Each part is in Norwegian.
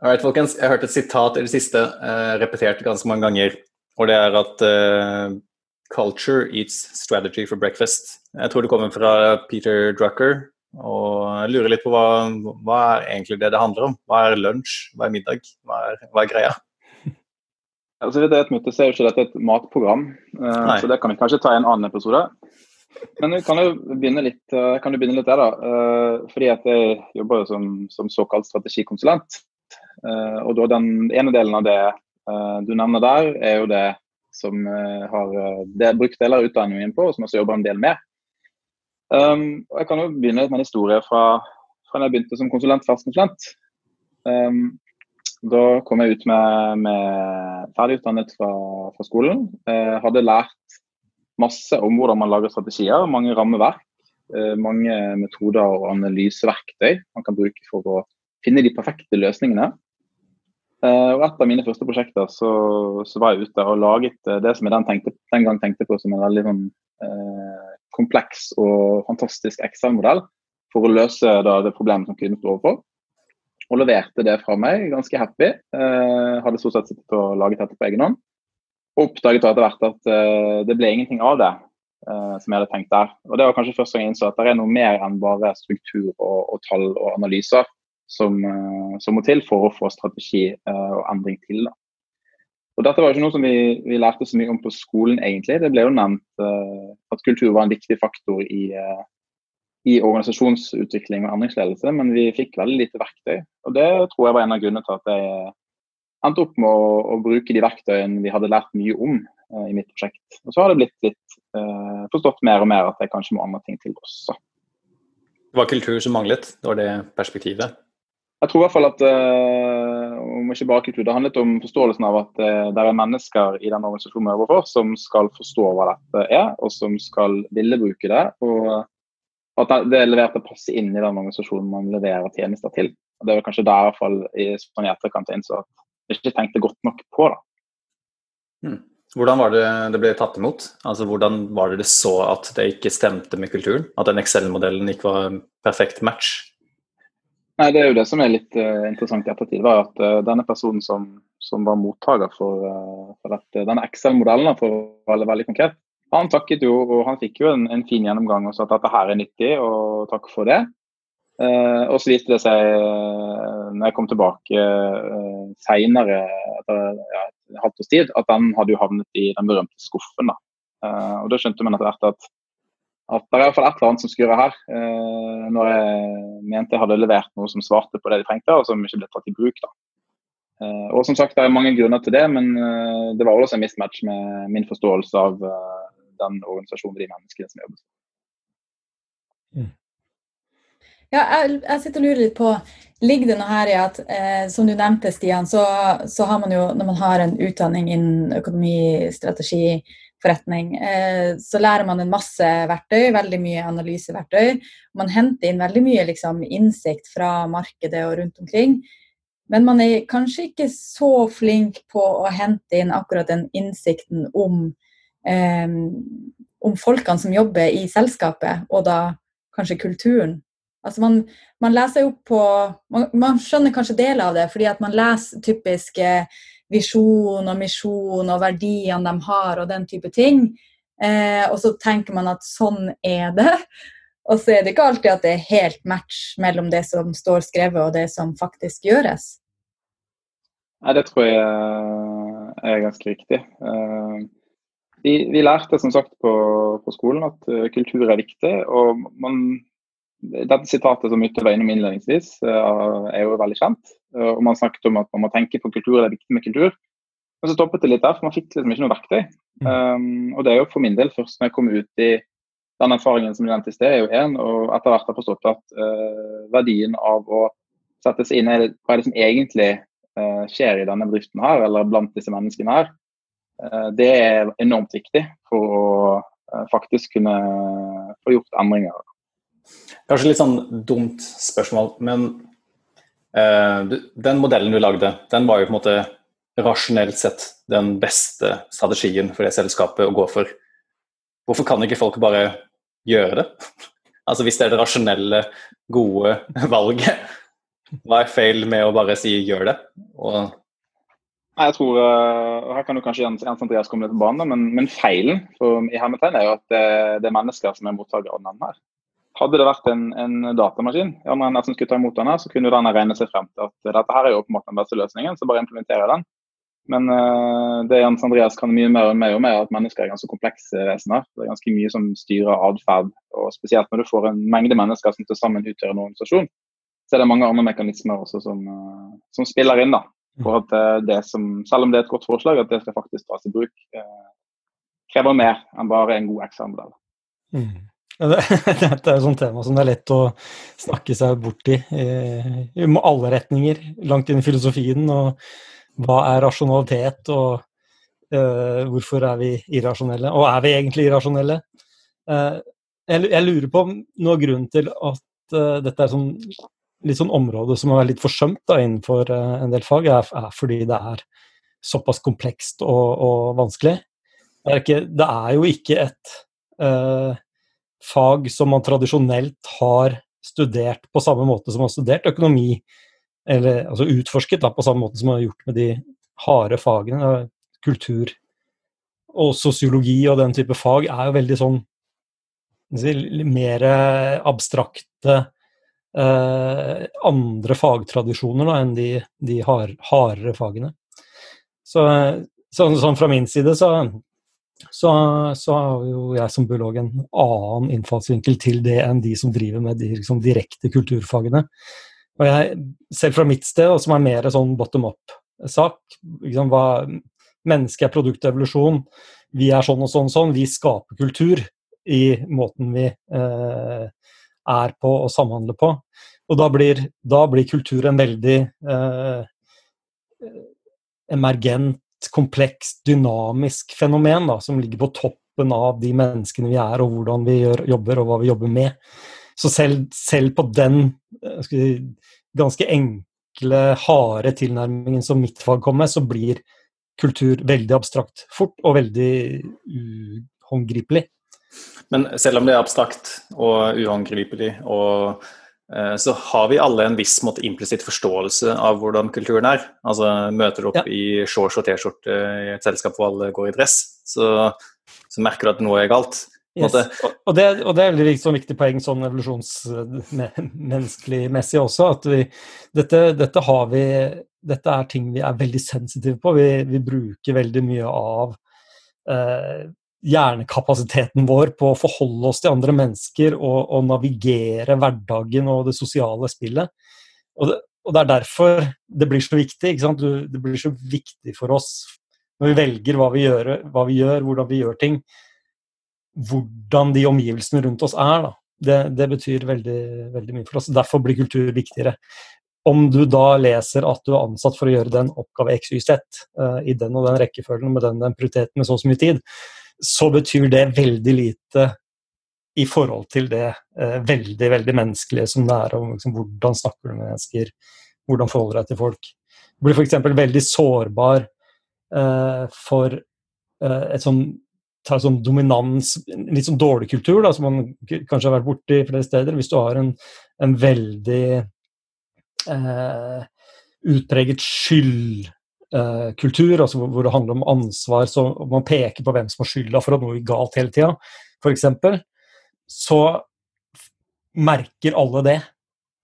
Alright, folkens. Jeg har hørt et sitat i det siste uh, repetert ganske mange ganger. Og det er at uh, 'culture eats strategy for breakfast'. Jeg tror det kommer fra Peter Drucker. Og jeg lurer litt på hva, hva er egentlig det det handler om? Hva er lunsj? Hva er middag? Hva er, hva er greia? Altså, det er et møte, så er jo ikke dette et matprogram, uh, så det kan vi kanskje ta i en annen episode. Men kan jo begynne litt, kan du begynne litt der, da. Fordi at jeg jobber jo som, som såkalt strategikonsulent. Eh, og da den ene delen av det eh, du nevner der, er jo det som eh, har det brukt deler av utdanningen på, og som også jobber en del med. Um, jeg kan jo begynne med en historie fra, fra da jeg begynte som konsulent, fastkonsulent. Um, da kom jeg ut med, med ferdigutdannet fra, fra skolen. Uh, hadde lært masse om hvordan man lager strategier, mange rammeverk. Mange metoder og analyseverktøy man kan bruke for å finne de perfekte løsningene. Uh, og Et av mine første prosjekter så, så, var jeg ute og laget uh, det som jeg den, tenkte, den, gang tenkte på som en veldig sånn, eh, kompleks og fantastisk Excel-modell for å løse da, det problemet som kunden sto overfor. Og leverte det fra meg, ganske happy. hadde stort sett sittet og laget dette på egen hånd. Og oppdaget etter hvert at det ble ingenting av det som jeg hadde tenkt der. Og Det var kanskje første gang jeg innså at det er noe mer enn bare struktur og, og tall og analyser som, eh, som, må til for å få strategi eh, og endring til. Da. Og Dette var ikke noe som vi, vi, lærte så mye om på skolen, egentlig. Det ble jo nevnt uh, at kultur var en viktig faktor i, uh, i, organisasjonsutvikling og endringsledelse, men vi fikk veldig lite verktøy. Og Det tror jeg var en av grunnene til at jeg endte opp med å, å bruke de verktøyene vi hadde lært mye om uh, i mitt prosjekt. Og Så har det blitt litt forstått mer og mer at jeg kanskje må andre ting til også. Det var kultur som manglet? Det var det perspektivet? Jeg tror i hvert fall at uh, om ikke bare kultur, det handlet om forståelsen av at uh, det er mennesker i den organisasjonen vi jobber for, som skal forstå hva dette er, og som skal ville bruke det. Og at det er levert å passe inn i den organisasjonen man leverer tjenester til. Og Det er kanskje der i hvert fall i, sånn i etterkant innså at jeg ikke tenkte godt nok på det. Hmm. Hvordan var det det ble tatt imot? Altså Hvordan var det det så at det ikke stemte med kulturen? At den Excel-modellen ikke var perfekt match? Nei, Det er jo det som er litt uh, interessant i ettertid. var at uh, Denne personen som, som var mottaker for, uh, for dette, denne Excel-modellen, for å være veldig konkret, han takket jo, og han fikk jo en, en, fin gjennomgang og sa at dette her er nyttig, og takk for det. og så viste det seg, når jeg kom tilbake uh, seinere, etter ja, halvt års tid, at den hadde jo havnet i den berømte skuffen. da. og Da skjønte man etter hvert at at det er i hvert fall et eller annet som skurrer her. Eh, når jeg mente jeg hadde levert noe som svarte på det de trengte, og som ikke ble tatt i bruk. da. Eh, og som sagt, Det er mange grunner til det, men eh, det var også en mismatch med min forståelse av eh, den organisasjonen og de menneskene som jobber. Mm. Ja, jeg, jeg, sitter og lurer litt på, Ligger det noe her i at, eh, som du nevnte, Stian, så, så, har man jo, når man har en utdanning innen økonomi, strategi, forretning, eh, så lærer man en masse verktøy, veldig mye analyseverktøy. Man henter inn veldig mye liksom, innsikt fra markedet og rundt omkring. Men man er kanskje ikke så flink på å hente inn akkurat den innsikten om, eh, om folkene som jobber i selskapet, og da kanskje kulturen. Altså man, man leser opp på man, man, skjønner kanskje deler av det, fordi at man leser typiske visjon og misjon og verdiene de har og den type ting. Eh, og så tenker man at sånn er det. Og så er det ikke alltid at det er helt match mellom det som står skrevet og det som faktisk gjøres. Nei, det tror jeg er ganske riktig. Eh, vi, vi lærte som sagt på, på, skolen at eh, kultur er viktig. og man dette sitatet som Ytte var innom innledningsvis, eh, er jo veldig kjent. Eh, og Man snakket om at man må tenke på kultur, det er viktig med kultur. Men så stoppet det litt der, for man fikk liksom ikke noe verktøy. Mm. Um, og det er jo for min del først når jeg kom ut i den erfaringen som nevnte i sted, er jo én, og etter hvert har forstått at uh, verdien av å sette seg inn i hva er det som egentlig uh, skjer i denne bedriften her, eller blant disse menneskene her, uh, det er enormt viktig for å faktisk kunne få gjort endringer. Kanskje litt sånn dumt spørsmål, men uh, den modellen du lagde, den var jo på en måte rasjonelt sett den beste strategien for det selskapet å gå for. Hvorfor kan ikke folk bare gjøre det? altså Hvis det er det rasjonelle, gode valget, Hva er feil med å bare si 'gjør det'? Og Nei, jeg tror, og Her kan du kanskje Jens, Andreas komme litt på banen, men, men feilen for, i hermetegn er jo at det, det, er mennesker som er mottakere av den her. Hadde det vært en, en datamaskin ja, som skulle ta imot den her, så kunne den regne seg frem til at dette her er jo måte den beste løsningen, så bare implementere den. Men uh, det Jens Andreas kan mye mer om, er at mennesker er ganske komplekse vesener. Det er ganske mye som styrer atferd. Og spesielt når du får en mengde mennesker som til sammen utgjør en organisasjon, så er det mange andre mekanismer også som, uh, som spiller inn. da for at uh, det som, selv om det er et godt forslag, at det skal faktisk tas i bruk, krever mer enn bare en god XR-modell. Mm. Dette er jo sånt tema som det er lett å snakke seg bort i, i, i alle retninger. Langt inn i filosofien. og Hva er rasjonalitet, og uh, hvorfor er vi irrasjonelle? Og er vi egentlig irrasjonelle? Uh, jeg, jeg, lurer på noe av grunnen til at uh, dette er sånn litt sånn område som har vært litt forsømt da, innenfor en del fag, er, er, fordi det er såpass komplekst og, og vanskelig. Det er, ikke, det er, jo ikke et fag som man tradisjonelt har studert på samme måte som man har studert økonomi, eller altså utforsket da, på samme måte som man har gjort med de harde fagene. Kultur og sosiologi og den type fag er jo veldig sånn mer abstrakte eh, andre fagtradisjoner da, enn de, de hard, hardere fagene. Så, så, sånn fra min side så, så, så, har jo jeg som biolog en annen innfallsvinkel til det enn de som driver med de liksom, direkte kulturfagene. Og jeg, selv fra mitt sted, og som er mer sånn bottom up-sak liksom, Mennesket er evolusjon, Vi er sånn og sånn og sånn. Vi skaper kultur i måten vi eh, er på og samhandler på. Og da blir, da blir kultur en veldig eh, emergent, komplekst, dynamisk fenomen da, som ligger på toppen av de menneskene vi er, og hvordan vi gjør, jobber, og hva vi jobber med. Så selv, selv på den eh, si, ganske enkle, harde tilnærmingen som mitt fag kom med, så blir kultur veldig abstrakt fort, og veldig uhåndgripelig. Men selv om det er abstrakt og uhåndgripelig, og, så har vi alle en viss måte implisitt forståelse av hvordan kulturen er. Altså Møter du opp ja. i shorts og T-skjorte i et selskap hvor alle går i dress, så, så merker du at noe er galt. Yes. Og, det, og, det, er veldig liksom, viktig poeng sånn evolusjonsmenneskelig messig også. at vi, dette, dette, har vi, dette er ting vi er veldig sensitive på. Vi, vi bruker veldig mye av eh, hjernekapasiteten vår på å forholde oss til andre mennesker og, og navigere hverdagen og det sosiale spillet. Og det, og det, er derfor det blir så viktig. Ikke sant? det blir så viktig for oss når vi velger hva vi, gjør, hva vi gjør, hvordan vi gjør ting, hvordan de omgivelsene rundt oss er. Det, det, betyr veldig, veldig mye for oss. Derfor blir kultur viktigere. Om du da leser at du er ansatt for å gjøre den oppgave XYZ uh, i den og den rekkefølgen med den, den prioriteten med så og så mye tid, så betyr det veldig lite i forhold til det eh, veldig veldig menneskelige som det er om liksom, hvordan snakker du med mennesker, hvordan forholder du deg til folk. Du blir f.eks. veldig sårbar eh, for eh, et sånn ta sånn dominans, litt sånn dårlig kultur, da, som man kanskje har vært borti flere steder. Hvis du har en, en veldig eh, utpreget skyld eh, kultur, altså hvor, hvor, det handler om ansvar, så man peker på hvem som har skylda for at noe gikk galt hele tida, f.eks., så merker alle det.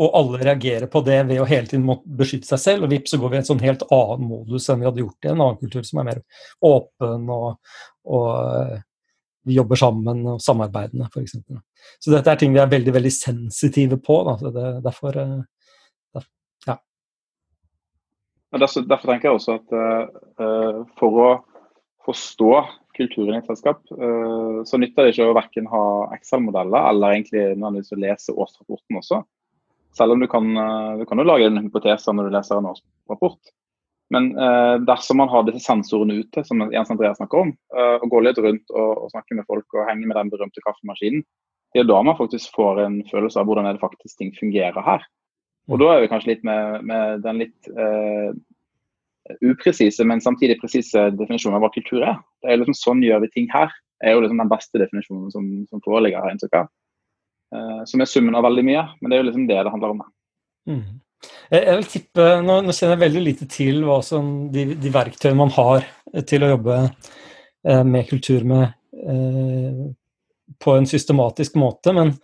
Og alle reagerer på det ved å hele tiden måtte beskytte seg selv. Og vips, så går vi i en sånn helt annen modus enn vi hadde gjort i en annen kultur som er mer åpen og, og eh, vi jobber sammen og samarbeidende, f.eks. Så dette er ting vi er veldig veldig sensitive på. Da. Det, derfor, eh, Derfor, derfor, tenker jeg også at uh, for å forstå kulturen i et selskap, uh, så nytter det ikke å verken ha Excel-modeller eller egentlig nødvendigvis å lese årsrapporten også. Selv om du kan, uh, du kan jo lage en hypotese når du leser en årsrapport. Men dersom man har disse sensorene ute, som Jens Andreas snakker om, og går litt rundt og, og snakker med folk og henger med den berømte kaffemaskinen, det er da man faktisk får en følelse av hvordan det faktisk ting fungerer her. Og da er vi kanskje litt med, med den litt uh, upresise, men samtidig presise definisjonen av hva kultur er. Det er liksom Sånn gjør vi ting her. er jo liksom den beste definisjonen som, som foreligger her. Uh, som er summen av veldig mye, men det er jo liksom det det handler om. Mm. Jeg, jeg vil tippe, nå, nå, kjenner jeg veldig lite til hva som, de, de verktøyene man har til å jobbe eh, med kultur med eh, på en systematisk måte, men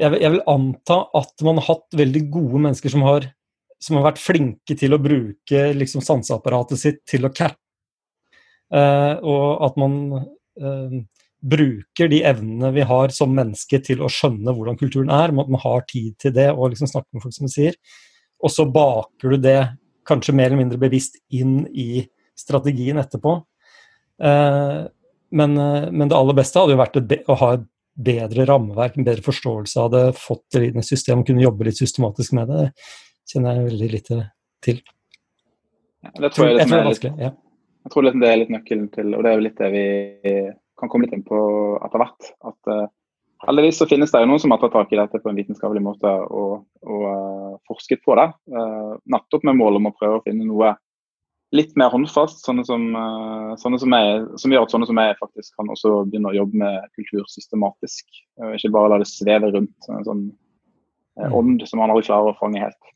jeg, jeg, vil anta at man har hatt veldig gode mennesker som har, som har vært flinke til å bruke liksom, sanseapparatet sitt til å catche, eh, og at man eh, bruker de evnene vi har som menneske til å skjønne hvordan kulturen er, at man har tid til det og liksom snakke med folk, som sier. Og så baker du det kanskje mer eller mindre bevisst inn i strategien etterpå. Eh, men, eh, men, det aller beste hadde jo vært å ha et bedre rammeverk, en bedre forståelse av det, fått det inn i systemet, kunne jobbe litt systematisk med det. Det kjenner jeg veldig lite til. Ja, det tror jeg, jeg, tror det er vanskelig. Ja. Jeg tror det er litt nøkkelen til, og det er jo litt det vi kan komme litt inn på etter hvert. At uh, heldigvis så finnes det jo noen som har tatt tak i dette på en vitenskapelig måte og, og uh, forsket på det. Uh, nettopp med mål om å prøve å finne noe litt mer håndfast, sånne som, sånne som, jeg, som gjør at sånne som jeg faktisk kan også begynne å jobbe med kultur systematisk. ikke bare la det sveve rundt en sånn ånd som man aldri klarer å fange helt.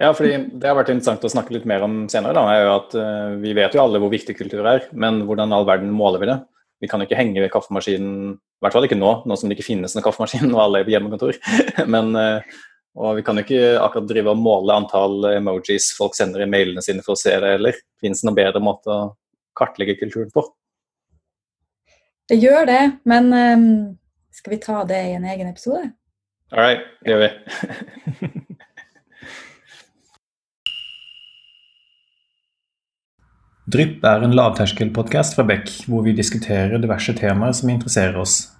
Ja, fordi Det har vært interessant å snakke litt mer om senere. da, er jo at Vi vet jo alle hvor viktig kultur er, men hvordan all verden måler vi det? Vi kan jo ikke henge ved kaffemaskinen, i hvert fall ikke nå, nå som det ikke finnes noen kaffemaskin og alle er på hjemmekontor. Men, eh, og vi kan jo ikke akkurat drive og måle antall emojis folk sender i mailene sine for å se det heller. Fins det noen bedre måte å kartlegge kulturen på? Det gjør det, men um, skal vi ta det i en egen episode? All right, det gjør vi. Drypp er en lavterskelpodkast fra Beck, hvor vi diskuterer diverse temaer som interesserer oss.